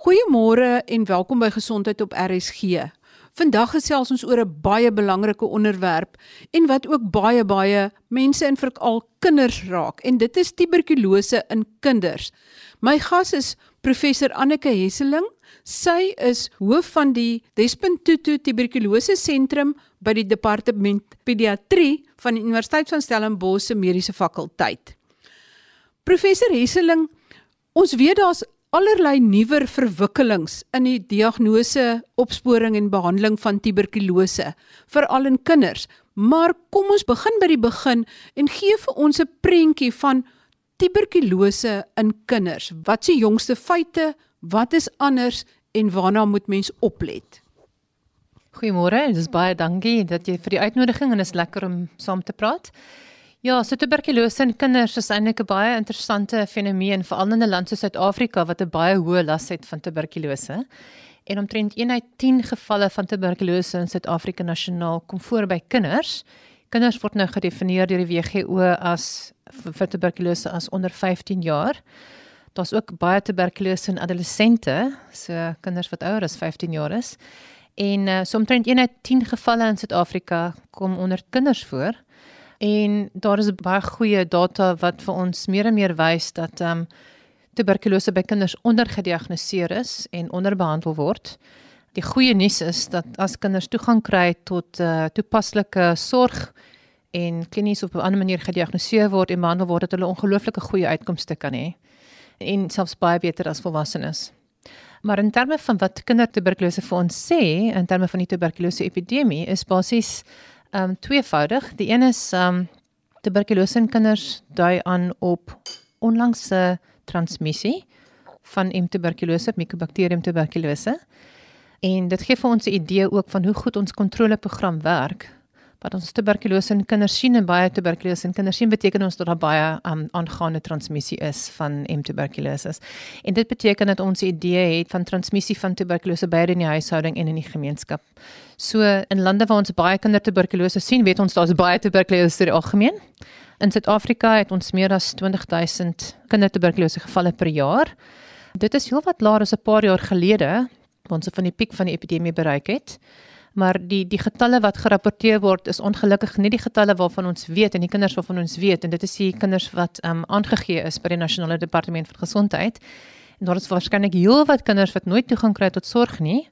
Goeiemôre en welkom by Gesondheid op RSG. Vandag gesels ons oor 'n baie belangrike onderwerp en wat ook baie baie mense en veral kinders raak en dit is tuberkulose in kinders. My gas is professor Anneke Hesseling. Sy is hoof van die Despunt Tutu Tuberkulose Sentrum by die Departement Pediatrie van die Universiteit van Stellenbosch se Mediese Fakulteit. Professor Hesseling, ons weet daar's allerlei nuwer verwikkelings in die diagnose, opsporing en behandeling van tuberkulose, veral in kinders. Maar kom ons begin by die begin en gee vir ons 'n prentjie van tuberkulose in kinders. Wat se jongste feite, wat is anders en waarna moet mens oplet? Goeiemôre, dis baie dankie dat jy vir die uitnodiging en is lekker om saam te praat. Ja, so tuberkulose in kinders is eintlik 'n baie interessante fenomeen veral in 'n land soos Suid-Afrika wat 'n baie hoë las het van tuberkulose. En omtrent 1 uit 10 gevalle van tuberkulose in Suid-Afrika nasionaal kom voor by kinders. Kinders word nou gedefinieer deur die WHO as vir tuberkulose as onder 15 jaar. Daar's ook baie tuberkulose in adolessente, so kinders wat ouer as 15 jaar is. En uh, so omtrent 1 uit 10 gevalle in Suid-Afrika kom onder kinders voor. En daar is baie goeie data wat vir ons meer en meer wys dat ehm um, tuberkulose by kinders ondergediagnoseer is en onderbehandel word. Die goeie nuus is dat as kinders toegang kry tot uh, toepaslike sorg en klinies op 'n ander manier gediagnoseer word en behandel word, dat hulle ongelooflike goeie uitkomste kan hê en selfs baie beter as volwassenes. Maar in terme van wat kindertuberkulose vir ons sê, in terme van die tuberkulose epidemie, is basies um tweevoudig. Die een is um tuberkulose in kinders dui aan op onlangse transmissie van M tuberkulose, Mycobacterium tuberculose. En dit gee vir ons 'n idee ook van hoe goed ons kontroleprogram werk wat ons tuberkulose in kinders sien en baie tuberkulose in kinders sien beteken ons dat daar baie um, aangaande transmissie is van M tuberkulose. En dit beteken dat ons 'n idee het van transmissie van tuberkulose by in die huishouding en in die gemeenskap. So in lande waar ons baie kindertuberkulose sien, weet ons daar's baie tuberkulose in die algemeen. In Suid-Afrika het ons meer as 20000 kindertuberkulose gevalle per jaar. Dit is heelwat laer as 'n paar jaar gelede, waar ons van die piek van die epidemie bereik het maar die die getalle wat gerapporteer word is ongelukkig nie die getalle waarvan ons weet en die kinders waarvan ons weet. En dit is die kinders wat um aangegee is by die nasionale departement van gesondheid. En daar is waarskynlik heelwat kinders wat nooit toegang kry tot sorg nie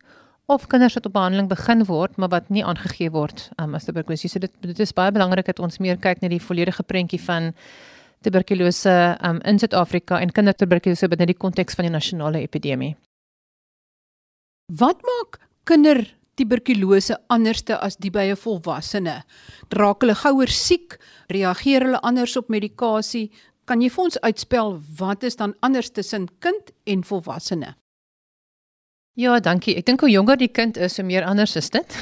of kinders wat op behandeling begin word maar wat nie aangegee word um as tuberkulose. So dit dit is baie belangrik dat ons meer kyk na die volledige prentjie van tuberkulose um in Suid-Afrika en kindertuberkulose binne die konteks van die nasionale epidemie. Wat maak kinder tuberkulose anderste as die by 'n volwassene? Draak hulle gouer siek? Reageer hulle anders op medikasie? Kan jy vir ons uitspel wat is dan anders tussen kind en volwassene? Ja, dankie. Ek dink hoe jonger die kind is, hoe meer anders is dit.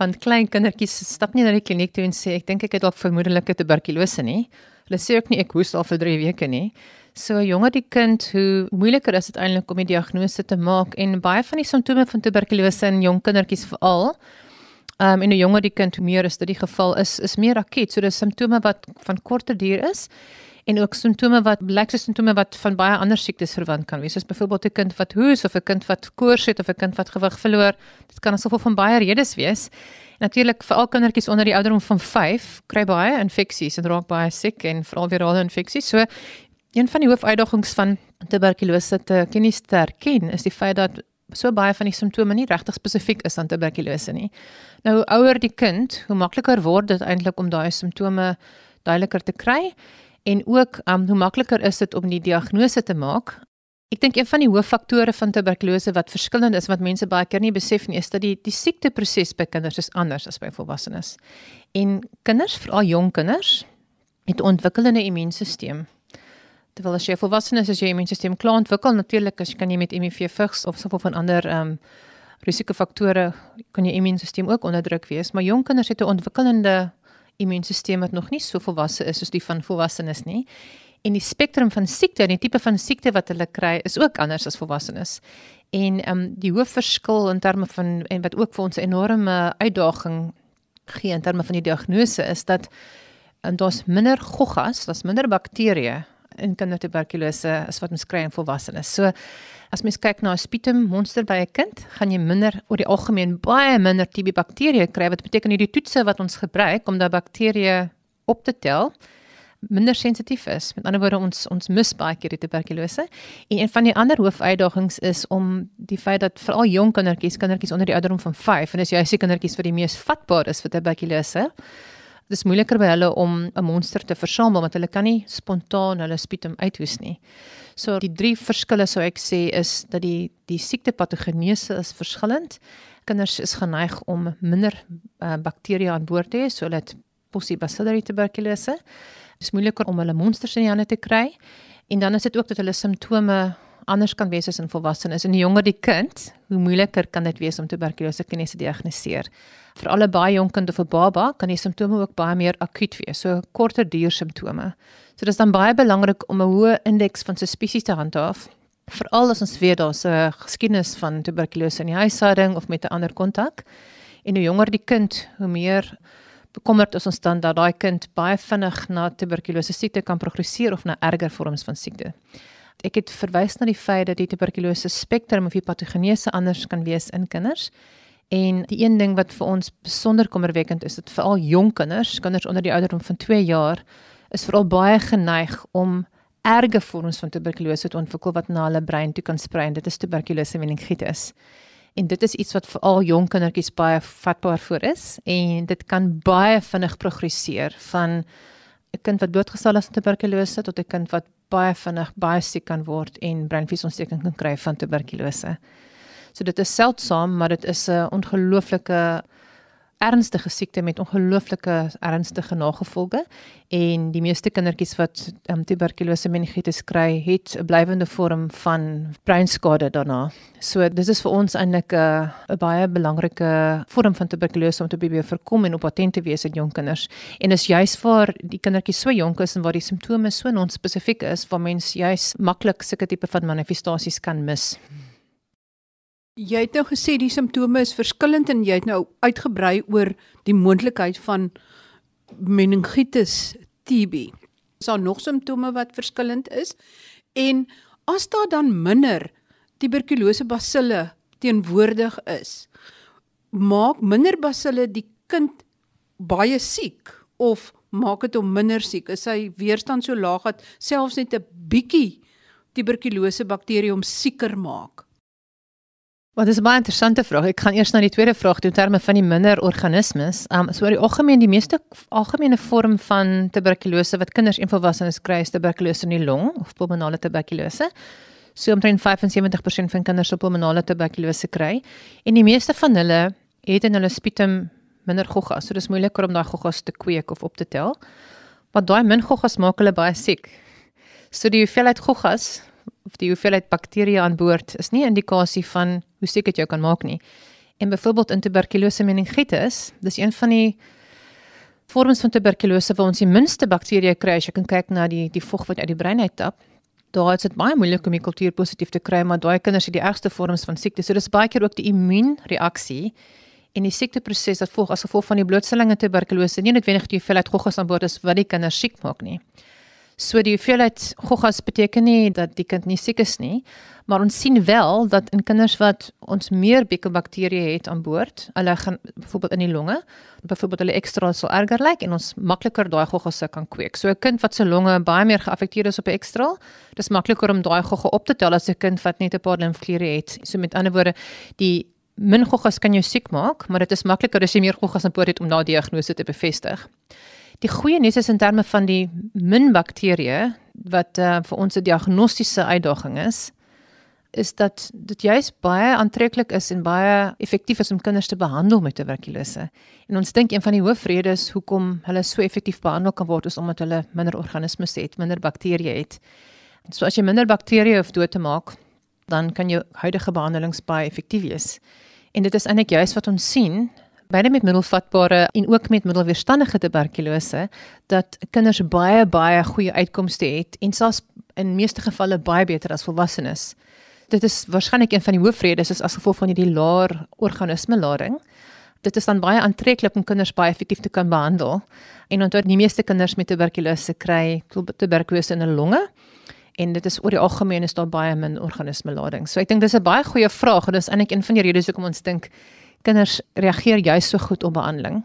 Want klein kindertjies stap nie na die kliniek toe en sê ek dink ek het dalk vermoedelike tuberkulose nie. Hulle sê ook nie ek hoes al vir 3 weke nie. So jonger die kind, hoe moeiliker is dit eintlik om die diagnose te maak en baie van die simptome van tuberkulose in jong kindertjies veral Um en hoe jonger die kind hoe meer is dit die geval is is meer akut. So dis simptome wat van korter duur is en ook simptome wat blyk as simptome wat van baie ander siektes verwant kan wees. Soos byvoorbeeld 'n kind wat hoes of 'n kind wat koors het of 'n kind wat gewig verloor. Dit kan asof van baie redes wees. Natuurlik vir al kindertjies onder die ouderdom van 5 kry baie infeksies en raak baie siek en veral virale infeksies. So Een van die hoofuitdagings van tuberkulose te kennis te erken is die feit dat so baie van die simptome nie regtig spesifiek is aan tuberkulose nie. Nou hoe ouer die kind, hoe makliker word dit eintlik om daai simptome duideliker te kry en ook um, hoe makliker is dit om die diagnose te maak. Ek dink een van die hooffaktore van tuberkulose wat verskillend is wat mense baie keer nie besef nie, is dat die die siekteproses by kinders is anders as by volwassenes. En kinders, veral jong kinders, het ontwikkelende immuunstelsel terwyl as jy volwasse is as jy immuunstelsel klaar ontwikkel natuurlik as jy kan jy met HIV vigs of soveel van ander ehm um, risikofaktore kan jy immuunstelsel ook onderdruk wees. Maar jong kinders het 'n ontwikkelende immuunstelsel wat nog nie so volwasse is soos die van volwassenes nie. En die spektrum van siekte en die tipe van siekte wat hulle kry is ook anders as volwassenes. En ehm um, die hoof verskil in terme van en wat ook vir ons 'n enorme uitdaging gee in terme van die diagnose is dat en daar's minder goggas, daar's minder bakterieë in kindertuberkulose as wat ons kry in volwassenes. So as mens kyk na 'n sputum monster by 'n kind, gaan jy minder oor die algemeen baie minder TB bakterieë kry wat beteken hierdie toetse wat ons gebruik om daai bakterieë op te tel minder sensitief is. Met ander woorde ons ons mis baie keer die tuberkulose. En een van die ander hoofuitdagings is om die feit dat veral jong kindertjies, kindertjies onder die ouderdom van 5 en dis jy se kindertjies wat die mees vatbaar is vir tuberkulose. Dit is moeiliker by hulle om 'n monster te versamel want hulle kan nie spontaan hulle sputum uithoes nie. So die drie verskille sou ek sê is dat die die siektepatogenese is verskillend. Kinders is geneig om minder uh, bakterieë aan boord te hê, so hulle het Bacillus tuberculose is moeiliker om hulle monsters in die hande te kry. En dan is dit ook dat hulle simptome anders kan wees as in volwassenes. En die jonger die kind, hoe moeiliker kan dit wees om tuberkulose kinese te diagnoseer. Vir alle baie jonk kind of 'n baba kan die simptome ook baie meer akuut wees, so korter duur simptome. So dit is dan baie belangrik om 'n hoë indeks van suspisie te handhaaf. Veral as ons weet daar's 'n geskiedenis van tuberkulose in die huishouding of met 'n ander kontak. En hoe jonger die kind, hoe meer bekommerd is ons dan dat daai kind baie vinnig na tuberkulose siekte kan progresseer of na erger vorms van siekte. Ek het verwys na die feit dat die tuberkulose spektrum of die patogenese anders kan wees in kinders. En die een ding wat vir ons besonder kommerwekkend is, dat veral jong kinders, kinders onder die ouderdom van 2 jaar, is veral baie geneig om erge vorms van tuberkulose te ontwikkel wat na hulle brein toe kan sprei. Dit is tuberkulose meningitis en dit is iets wat vir al jong kindertjies baie vatbaar voor is en dit kan baie vinnig progresseer van 'n kind wat doodgesal is aan tuberkulose tot 'n kind wat baie vinnig baie siek kan word en breinvliesontsteking kan kry van tuberkulose. So dit is seldsaam, maar dit is 'n ongelooflike ernstige siekte met ongelooflike ernstige nagevolge en die meeste kindertjies wat um, tuberkulose meningitis kry, het 'n blywende vorm van breinskade daarna. So dis is vir ons eintlik 'n 'n baie belangrike vorm van tuberkulose om te probeer voorkom en op patent te wees in jong kinders. En is juis vir die kindertjies so jonk is en waar die simptome so non-spesifiek is, waar mens juis maklik sulke tipe van manifestasies kan mis. Hmm. Jy het nou gesê die simptome is verskillend en jy het nou uitgebrei oor die moontlikheid van meningitis TB. Is daar nog simptome wat verskillend is? En as daar dan minder tuberkulose basille teenwoordig is, maak minder basille die kind baie siek of maak dit hom minder siek? Is sy weerstand so laag dat selfs net 'n bietjie tuberkulose bakterie hom sieker maak? Wat is 'n baie interessante vraag. Ek gaan eers na die tweede vraag toe in terme van die minder organismes. Um so oor die algemeen die meeste algemene vorm van tuberkulose wat kinders en volwassenes kry is tuberkulose in die long of pulmonale tuberkulose. So omtrent 75% van kinders op pulmonale tuberkulose kry en die meeste van hulle het in hulle sputum minder goggas. So dis moeiliker om daai goggas te kweek of op te tel. Want daai min goggas maak hulle baie siek. So die hoeveelheid goggas of die hoeveelheid bakterieë aan boord is nie 'n indikasie van hoe siek dit jou kan maak nie. En byvoorbeeld in tuberkulose meningitis, dis een van die vorms van tuberkulose waar ons die minste bakterieë kry as jy kyk na die die vog wat uit die brein uittap. Daar is dit baie moeilik om die kultuur positief te kry, maar daai kinders het die ergste vorms van siekte. So dis baie keer ook die immuunreaksie en die siekteproses wat volg as gevolg van die blootstelling aan tuberkulose. Nie noodwendig die hoeveelheid goggas aan boord is wat die kinders siek maak nie. So die hoeveelheid goggas beteken nie dat die kind nie siek is nie, maar ons sien wel dat in kinders wat ons meer bekebakterieë het aan boord, hulle gaan byvoorbeeld in die longe, byvoorbeeld hulle ekstra so erger lyk en ons makliker daai goggasse kan kweek. So 'n kind wat se longe baie meer geaffekteer is op 'n ekstra, dis makliker om daai gogga op te tel as 'n kind wat net 'n paar limfkliere het. So met ander woorde, die min goggas kan jou siek maak, maar dit is makliker as jy meer goggas aan boord het om daai diagnose te bevestig. Die goeie nuus is in terme van die min bakterieë wat uh, vir ons 'n diagnostiese uitdaging is, is dat dit juis baie aantreklik is en baie effektief is om kinders te behandel met tuberkulose. En ons dink een van die hoofredes hoekom hulle so effektief behandel kan word is omdat hulle minder organismes het, minder bakterieë het. So as jy minder bakterieë hoef dood te maak, dan kan jou huidige behandelings baie effektief wees. En dit is eintlik juis wat ons sien beide met middelvatbare en ook met middelweerstandige tuberkulose dat kinders baie baie goeie uitkomste het en selfs in meeste gevalle baie beter as volwassenes. Dit is waarskynlik een van die hoofredes is as gevolg van hierdie laer organisme lading. Dit is dan baie aantreklik om kinders baie effektief te kan behandel. En onthou die meeste kinders met tuberkulose kry tuberkulose in hulle longe en dit is oor die algemeen is daar baie min organisme lading. So ek dink dis 'n baie goeie vraag en dis eintlik een van die redes hoekom ons dink kinders reageer juis so goed op behandeling.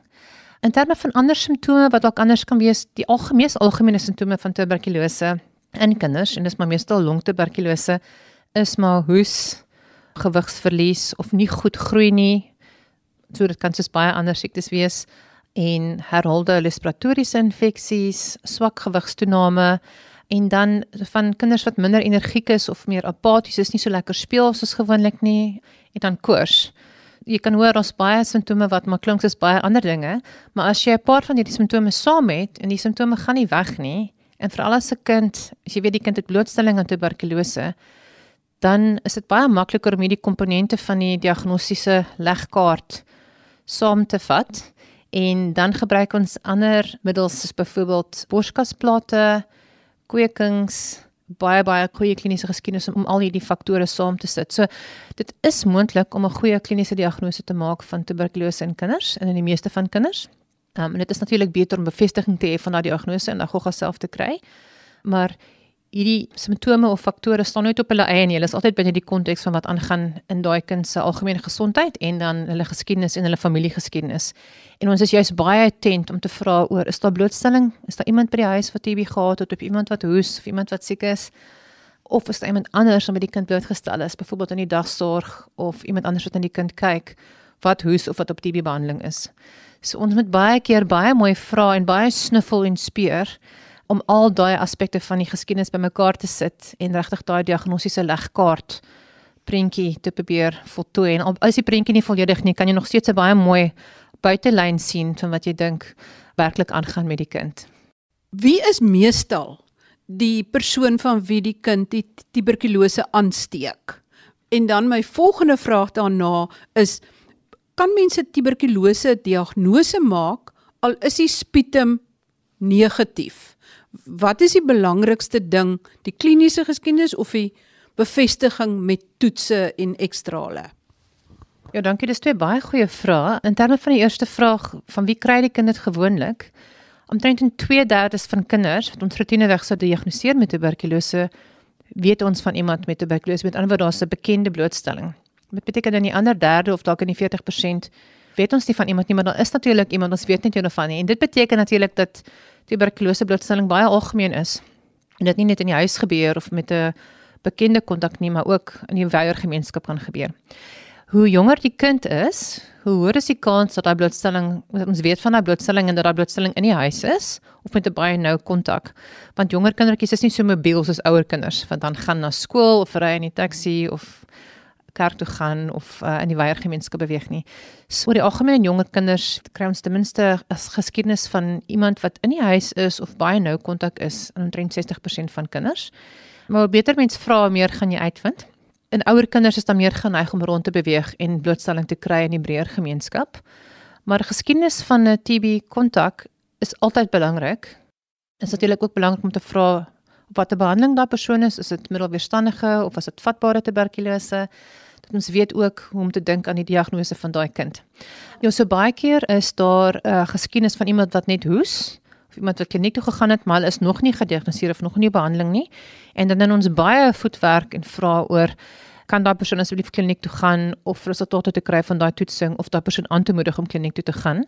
In terme van ander simptome wat dalk anders kan wees, die algemeen algemene simptome van tuberkulose in kinders en dis maar meestal longtuberkulose is maar hoes, gewigsverlies of nie goed groei nie. So dit kan soos baie ander siektes wees en herhaalde respiratoriese infeksies, swak gewigstoename en dan van kinders wat minder energiek is of meer apaties is, nie so lekker speel soos gewoonlik nie en dan koors. Jy kan hoor ons baie simptome wat maar klink soos baie ander dinge, maar as jy 'n paar van hierdie simptome saam het en die simptome gaan nie weg nie en veral as 'n kind, as jy weet die kind het blootstelling aan tuberkulose, dan is dit baie makliker om hierdie komponente van die diagnostiese legkaart saam te vat en dan gebruik ons ander middels soos byvoorbeeld borskasplate kwekings baie baie goeie kliniese geskiedenis om al hierdie faktore saam te sit. So dit is moontlik om 'n goeie kliniese diagnose te maak van tuberkulose in kinders en in die meeste van kinders. Um, en dit is natuurlik beter om bevestiging te hê van daardie diagnose en dan gou self te kry. Maar hierdie simptome of faktore staan nooit op hulle eie nie. Hulle is altyd binne die konteks van wat aangaan in daai kind se algemene gesondheid en dan hulle geskiedenis en hulle familiegeskiedenis. En ons is juis baie attent om te vra oor is daar blootstelling? Is daar iemand by die huis wat TB gehad het of iemand wat hoes of iemand wat siek is? Of is daar iemand anders wat met die kind blootgestel is, byvoorbeeld in die dagsorg of iemand anders wat aan die kind kyk wat hoes of wat op TB behandeling is? So ons moet baie keer baie mooi vra en baie sniffel en speur om al daai aspekte van die geskiedenis bymekaar te sit en regtig daai diagnostiese legkaart prentjie te probeer voltooi en as die prentjie nie volledig nie kan jy nog steeds 'n baie mooi buitelyn sien van wat jy dink werklik aangaan met die kind. Wie is meestal die persoon van wie die kind die tuberkulose aansteek? En dan my volgende vraag daarna is kan mense tuberkulose diagnose maak al is die sputum negatief? Wat is die belangrikste ding, die kliniese geskiedenis of die bevestiging met toetse en ekstrale? Ja, dankie. Dis twee baie goeie vrae. In terme van die eerste vraag, van wie kry die kind dit gewoonlik? Omtrent 2/3 van kinders wat ons routineweg sou diagnoseer met tuberkulose, weet ons van iemand met tuberkulose. Met ander woorde, daar's 'n bekende blootstelling. Dit beteken dan die ander derde of dalk in die 40% weet ons nie van iemand nie, maar daar is natuurlik iemand ons weet net hiervan nie. En dit beteken natuurlik dat tuberkulose blootstelling baie algemeen is. En dit nie net in die huis gebeur of met 'n bekende kontak nie, maar ook in die wyeer gemeenskap kan gebeur. Hoe jonger die kind is, hoe hoër is die kans dat hy blootstelling, ons weet van hy blootstelling en dat hy blootstelling in die huis is of met 'n baie nou kontak. Want jonger kindertjies is nie so mobiel soos ouer kinders, want dan gaan na skool of ry in die taxi of kerk toe gaan of uh, in die wyeer gemeenskap beweeg nie. So die algemene jonger kinders kry ons ten minste 'n geskiedenis van iemand wat in die huis is of baie nou kontak is in omtrent 60% van kinders. Maar beter mens vra meer gaan jy uitvind. In ouer kinders is dan meer geneig om rond te beweeg en blootstelling te kry in die breër gemeenskap. Maar geskiedenis van 'n TB kontak is altyd belangrik. Is natuurlik ook belangrik om te vra wat 'n behandeling daai persoon is, is dit middelweerstandige of is dit vatbare tuberkulose? dat ons weet ook hoe om te dink aan die diagnose van daai kind. Ja, so baie keer is daar 'n uh, geskiedenis van iemand wat net hoes of iemand wat kliniek toe gegaan het, maar hulle is nog nie gediagnoseer of nog nie behandeling nie. En dan in ons baie voetwerk en vra oor kan daai persoon asseblief kliniek toe gaan of resultate te kry van daai toetsing of daai persoon aan te moedig om kliniek toe te gaan.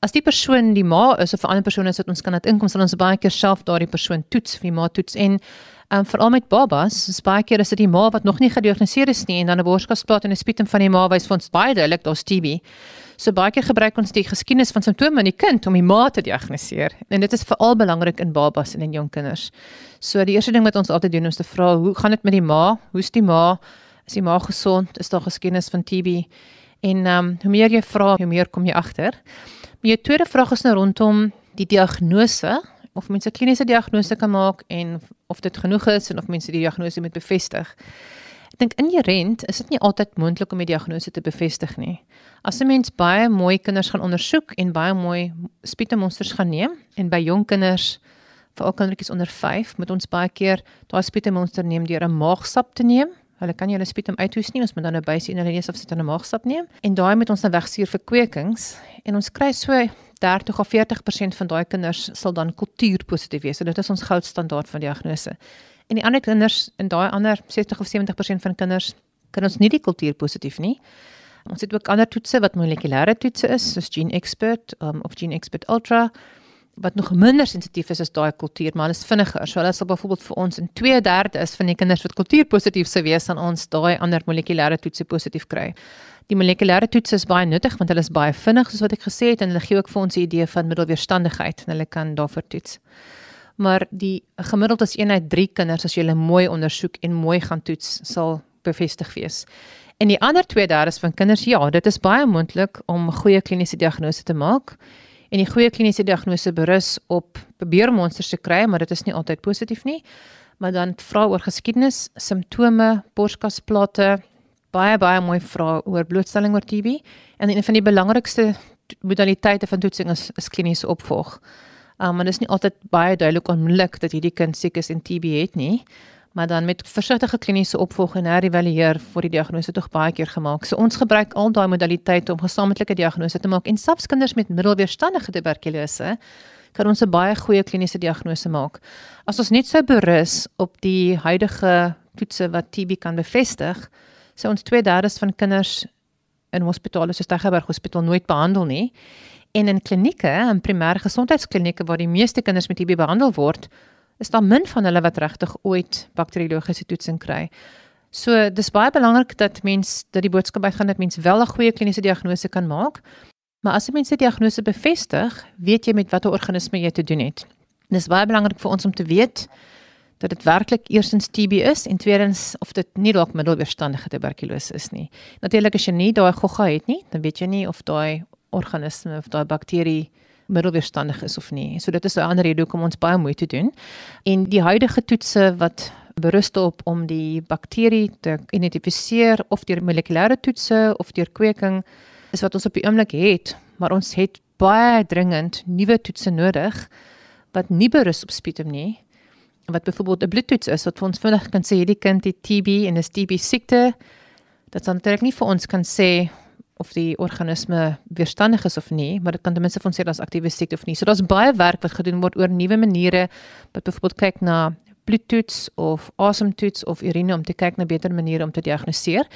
As die persoon die ma is of 'n ander persoon is wat ons kan dit inkom, sal ons baie keer self daardie persoon toets, wie ma toets en Um veral met babas, baie keer is dit die ma wat nog nie gediagnoseer is nie en dan 'n borskasplaat en 'n sputum van die ma wys vir ons baie duidelik daar's TB. So baie keer gebruik ons die geskiedenis van simptome in die kind om die ma te diagnoseer. En dit is veral belangrik in babas en in jong kinders. So die eerste ding wat ons altyd doen is te vra, hoe gaan dit met die ma? Hoe's die ma? Is die ma gesond? Is daar geskiedenis van TB? En um hoe meer jy vra, hoe meer kom jy agter. My tweede vraag is nou rondom die diagnose of mense kliniese diagnose kan maak en of dit genoeg is en of mense die diagnose moet bevestig. Ek dink inherënt is dit nie altyd moontlik om die diagnose te bevestig nie. As 'n mens baie mooi kinders gaan ondersoek en baie mooi spietemonsters gaan neem en by jong kinders veral kindertjies onder 5 moet ons baie keer daai spietemonster neem deur 'n maagsap te neem Hulle kan nie hulle sputum uithoes nie. Ons moet dan 'n buis in hulle neus of sit in 'n maagsap neem en daai moet ons dan wegstuur vir kwekings en ons kry so 30 of 40% van daai kinders sal dan kultuurpositief wees. So dit is ons goudstandaard van diagnose. En die ander kinders en daai ander 60 of 70% van kinders kan ons nie die kultuurpositief nie. Ons het ook ander toetse wat molekulêre toetse is, soos Gene Expert um, of Gene Expert Ultra wat nog minder sensitief is as daai kultuur, maar is vinniger. So hulle sal byvoorbeeld vir ons in 2/3 is van die kinders wat kultuurpositief sou wees aan ons daai ander molekulêre toetse positief kry. Die molekulêre toetse is baie nuttig want hulle is baie vinnig soos wat ek gesê het en hulle gee ook vir ons 'n idee van middelweerstandigheid en hulle kan daarvoor toets. Maar die gemiddeld is 1 uit 3 kinders as jy hulle mooi ondersoek en mooi gaan toets sal bevestig wees. En die ander 2/3 van kinders, ja, dit is baie moontlik om goeie kliniese diagnose te maak. En die goeie kliniese diagnose berus op bebeermonsters te kry, maar dit is nie altyd positief nie. Maar dan vra oor geskiedenis, simptome, borskasplate, baie baie mooi vra oor blootstelling oor TB en een van die belangrikste modaliteite van toetsing is, is kliniese opvolg. Um, maar dit is nie altyd baie duidelik onmiddellik dat hierdie kind siek is en TB het nie maar dan met versigtige kliniese opvolg en herëvalueer vir die diagnose tog baie keer gemaak. So ons gebruik al daai modaliteite om gesamentlike diagnose te maak en selfs kinders met middelweerstandige tuberkulose kan ons 'n baie goeie kliniese diagnose maak. As ons net sou berus op die huidige toetse wat TB kan bevestig, sou ons 2/3 van kinders in hospitale soos Tygerberg Hospitaal nooit behandel nie. En in klinieke, in primêre gesondheidsklinieke waar die meeste kinders met TB behandel word, is daar min van hulle wat regtig ooit bakteriologiese toetsing kry. So dis baie belangrik dat mens dat die boodskap uitgaan dat mens wel 'n goeie kliniese diagnose kan maak. Maar as 'n mens 'n diagnose bevestig, weet jy met watter organisme jy te doen het. Dis baie belangrik vir ons om te weet dat dit werklik eerstens TB is en tweedens of dit nie dalk middelweerstandige tuberkulose is nie. Natuurlik as jy nie daai gogga het nie, dan weet jy nie of daai organisme of daai bakterie middelweerstandig is of nie. So dit is 'n ander rede hoekom ons baie moeite doen. En die huidige toetse wat berus op om die bakterie te identifiseer of deur molekulêre toetse of deur kweking is wat ons op die oomblik het, maar ons het baie dringend nuwe toetse nodig wat nie berus op sputum nie wat byvoorbeeld 'n bloedtoets is wat vir ons vinnig kan sê hierdie kind het TB en is TB siekte. Dit sal natuurlik nie vir ons kan sê of die organisme weerstandig is of nie, maar dit kan ten minste van sê daar's aktiewe siekte of nie. So daar's baie werk wat gedoen word oor nuwe maniere wat byvoorbeeld kyk na bloedtoets of asemtoets of urine om te kyk na beter maniere om te diagnoseer.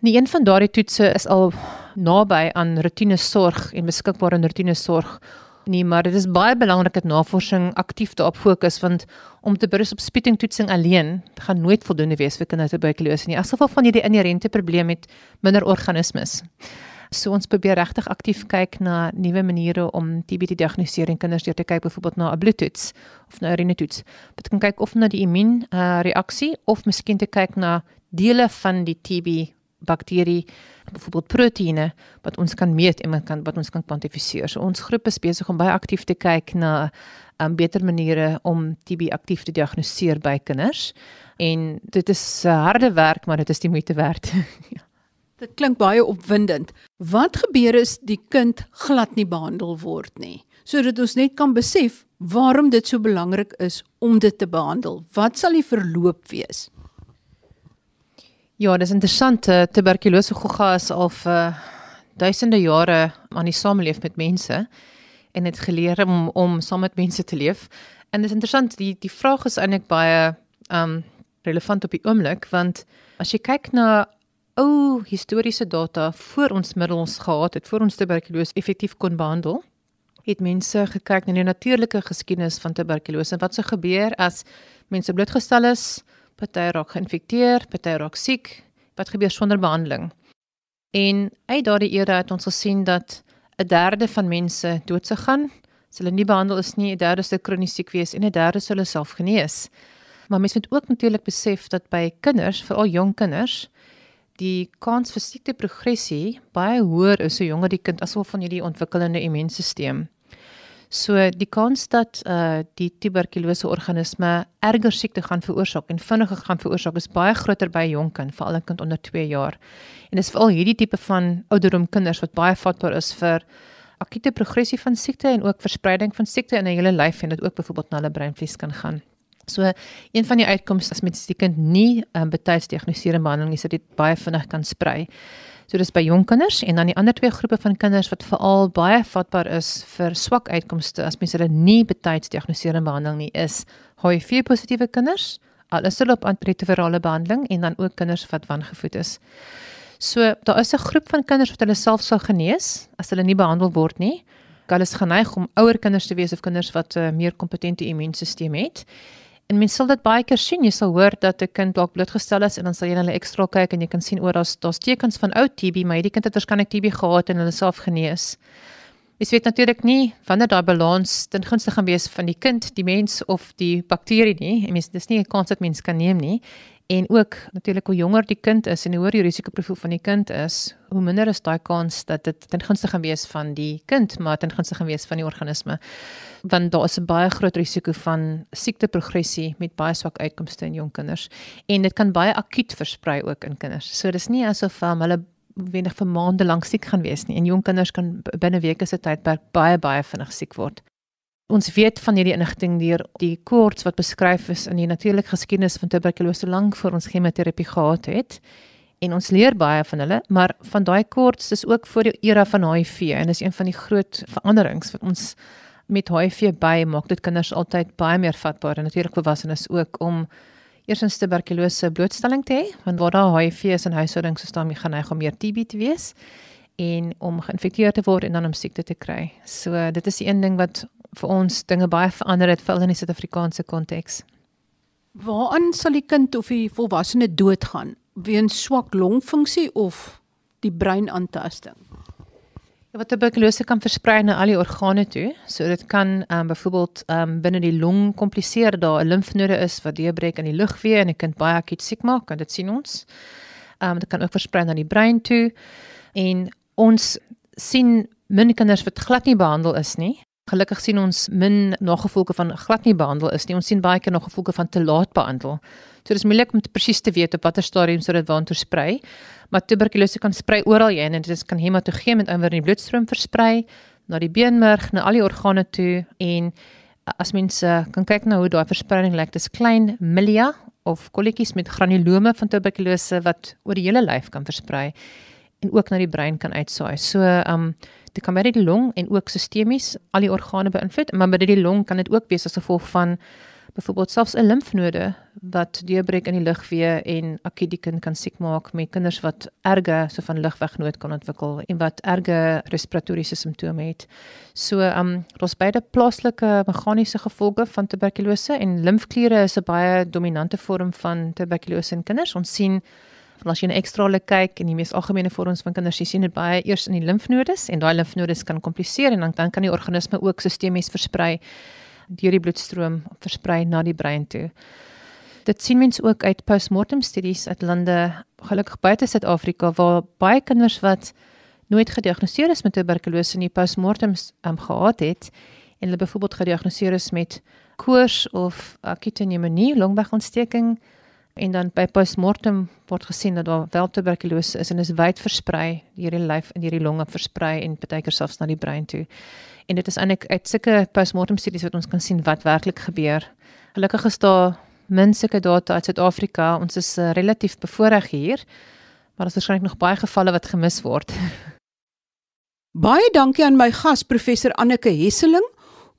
Die een van daardie toetse is al naby aan rotine sorg en beskikbaar in rotine sorg nie, maar dit is baie belangrik dat navorsing aktief daarop fokus want om te berus op sputingtoetsing alleen gaan nooit voldoende wees vir kinders met tuberkulose nie. As gevolg van hierdie inherente probleem met minder organismes. So ons probeer regtig aktief kyk na nuwe maniere om TB te diagnoseer in kinders deur te kyk byvoorbeeld na 'n bloedtoets of na 'n urinetoets. Dit kan kyk of na die immuun uh, reaksie of miskien te kyk na dele van die TB bakterie byvoorbeeld proteïene wat ons kan meet en kan wat ons kan kwantifiseer. So ons groep is besig om baie aktief te kyk na um, beter maniere om TB aktief te diagnoseer by kinders. En dit is uh, harde werk, maar dit is die moeite werd. ja. Dit klink baie opwindend. Wat gebeur as die kind glad nie behandel word nie? Sodat ons net kan besef waarom dit so belangrik is om dit te behandel. Wat sal die verloop wees? Ja, dis interessant. Eh, tuberkulose gogga is al vir uh, duisende jare aan die sameleef met mense en het geleer om om saam met mense te leef. En dis interessant, die die vraag is eintlik baie um relevant op die oomblik want as jy kyk na ou historiese data voor ons middels gehad het, voor ons tuberkulose effektief kon behandel, het mense gekyk na die natuurlike geskiedenis van tuberkulose en wat sou gebeur as mense blootgestel is party raak geïnfekteer, party raak siek, wat gebeur sonder behandeling. En uit daardie era het ons gesien dat 'n derde van mense dood se gaan, as hulle nie behandel is nie, 'n derde se kronies siek wees en 'n derde sou hulle self genees. Maar mense moet ook natuurlik besef dat by kinders, veral jong kinders, die kans vir siekte progressie baie hoër is so jonger die kind asof van hierdie ontwikkelende immuunstelsel. So die kans dat uh die tuberkulose organisme erger siekte gaan veroorsaak en vinniger gaan veroorsaak is baie groter by 'n jong kind, veral 'n kind onder 2 jaar. En dis veral hierdie tipe van ouderdom kinders wat baie vatbaar is vir akute progressie van siekte en ook verspreiding van siekte in 'n hele lyf en dit ook byvoorbeeld na hulle breinvlies kan gaan. So een van die uitkomste as met die kind nie um, betyds diagnoseer en behandel nie, is dat dit baie vinnig kan sprei. So dis by jong kinders en dan die ander twee groepe van kinders wat veral baie vatbaar is vir swak uitkomste as mens hulle nie betyds diagnoseer en behandel nie, is HIV positiewe kinders, al is hulle op antiretrovirale behandeling en dan ook kinders wat wangevoed is. So daar is 'n groep van kinders wat hulle self sou genees as hulle nie behandel word nie. Hulle is geneig om ouer kinders te wees of kinders wat 'n uh, meer kompetente immuunstelsel het. En mens sal dit baie keer sien. Jy sal hoor dat 'n kind dalk blootgestel is en dan sal jy hulle ekstra kyk en jy kan sien oor daar's daar's tekens van ou TB, maar hierdie kind het waarskynlik TB gehad en hulle self genees. Jy weet natuurlik nie wanneer daai balans ten gunste gaan wees van die kind, die mens of die bakterie nie. Ek meen dis nie 'n kans wat mens kan neem nie. En ook natuurlik hoe jonger die kind is en hoe hoër die risikoprofiel van die kind is, hoe minder is daai kans dat dit ten gunste gaan wees van die kind, maar ten gunste gaan wees van die organisme. Want daar is 'n baie groot risiko van siekteprogressie met baie swak uitkomste in jong kinders en dit kan baie akuut versprei ook in kinders. So dis nie asof um, hulle wenig vir maande lank siek gaan wees nie. En jong kinders kan binne weke se tydperk baie baie vinnig siek word ons weet van hierdie inligting deur die koorts wat beskryf is in die natuurlike geskiedenis van tuberkulose lank voor ons chemoterapie gehad het en ons leer baie van hulle maar van daai koorts is ook voor die era van HIV en dis een van die groot veranderings wat ons met HIV by maak dit kinders altyd baie meer vatbaar en natuurlik volwassenes ook om eersins tuberkulose blootstelling te hê want waar daar HIV is in huishoudings is daar meer geneig om meer TB te wees en om geïnfekteer te word en dan om siekte te kry. So dit is die een ding wat vir ons dinge baie verander het veral in die Suid-Afrikaanse konteks. Waaraan sal die kind of die volwassene doodgaan? Weens swak longfunksie of die breinaantasting? Ja, wat tuberkulose kan versprei na al die organe toe. So dit kan ehm um, byvoorbeeld ehm um, binne die long kompliseer daar 'n limfnode is wat deurbreek in die lugweë en 'n kind baie akut siek maak, en dit sien ons. Ehm um, dit kan ook versprei na die brein toe. En ons sien min kinders wat glad nie behandel is nie Gelukkig sien ons min nagevolge van glad nie behandel is nie. Ons sien baie keer nagevolge van te laat behandel. So dis moeilik om presies te weet op watter stadium sou dit waantoe sprei. Maar tuberkulose kan sprei oral heen en dit kan hematogeen met ander in die bloedstroom versprei na die beenmerg, na al die organe toe en as mense kan kyk na hoe daai verspreiding lyk, dis klein milia of kolletjies met granulome van tuberkulose wat oor die hele lyf kan versprei en ook na die brein kan uitsaai. So, um dit kan by die long en ook sistemies al die organe beïnvloed, maar by die long kan dit ook wees as gevolg van byvoorbeeld selfs 'n limfnode wat deurbreek in die lugweë en akut die kind kan siek maak met kinders wat erge so van lugwegnood kan ontwikkel en wat erge respiratoriese simptome het. So, um daar's beide plaaslike meganiese gevolge van tuberkulose en limfkliere is 'n baie dominante vorm van tuberkulose in kinders. Ons sien Want as jy 'n ekstra lik kyk en die mees algemene vorms van kinders sien dit baie eers in die limfnodes en daai limfnodes kan kompliseer en dan dan kan die organisme ook sistemies versprei deur die bloedstroom versprei na die brein toe. Dit sien mens ook uit postmortem studies uit lande gelukkig buite Suid-Afrika waar baie kinders wat nooit gediagnoseer is met tuberkulose in die postmortems um, gehad het en hulle byvoorbeeld gediagnoseer is met koors of akute pneumonie, longwegontsteking en dan by postmortem word gesien dat daar wel tuberkulose is en is wyd versprei deur die lyf en deur die longe versprei en partykeer selfs na die brein toe. En dit is eintlik uit sulke postmortem studies wat ons kan sien wat werklik gebeur. Gelukkig is daar min sulke data uit Suid-Afrika. Ons is uh, relatief bevoordeel hier, maar daar is waarskynlik nog baie gevalle wat gemis word. Baie dankie aan my gas professor Anneke Hesseling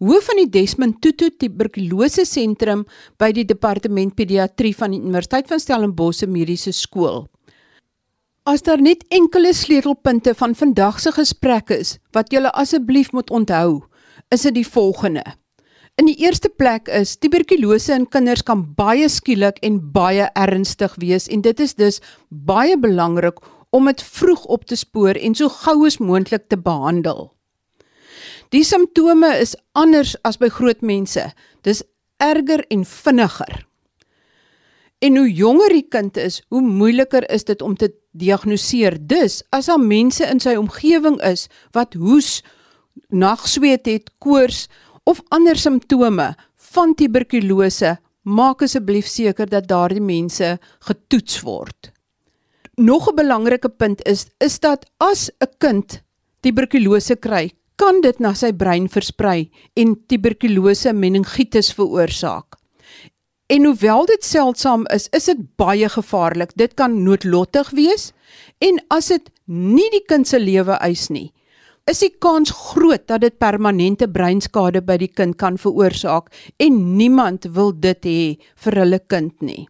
hoof van die Desmond Tutu tuberkulose sentrum by die departement pediatrie van die Universiteit van Stellenbosch Mediese Skool. As daar net enkele sleutelpunte van vandag se gesprek is wat julle asseblief moet onthou, is dit die volgende. In die eerste plek is tuberkulose in kinders kan baie skielik en baie ernstig wees en dit is dus baie belangrik om dit vroeg op te spoor en so gou as moontlik te behandel. Die simptome is anders as by groot mense. Dis erger en vinniger. En hoe jonger die kind is, hoe moeiliker is dit om te diagnoseer. Dus as daar mense in sy omgewing is wat hoes, nagsweet het, koors of ander simptome van tuberkulose, maak asseblief seker dat daardie mense getoets word. Nog 'n belangrike punt is is dat as 'n kind tuberkulose kry, kan dit na sy brein versprei en tuberkulose meningitis veroorsaak. En hoewel dit seldsaam is, is dit baie gevaarlik. Dit kan noodlottig wees en as dit nie die kind se lewe eis nie, is die kans groot dat dit permanente breinskade by die kind kan veroorsaak en niemand wil dit hê vir hulle kind nie.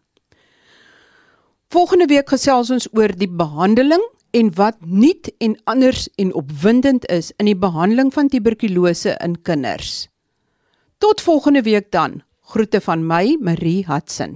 Volgende week gesels ons oor die behandeling en wat nuut en anders en opwindend is in die behandeling van tuberkulose in kinders. Tot volgende week dan. Groete van my, Marie Hudson.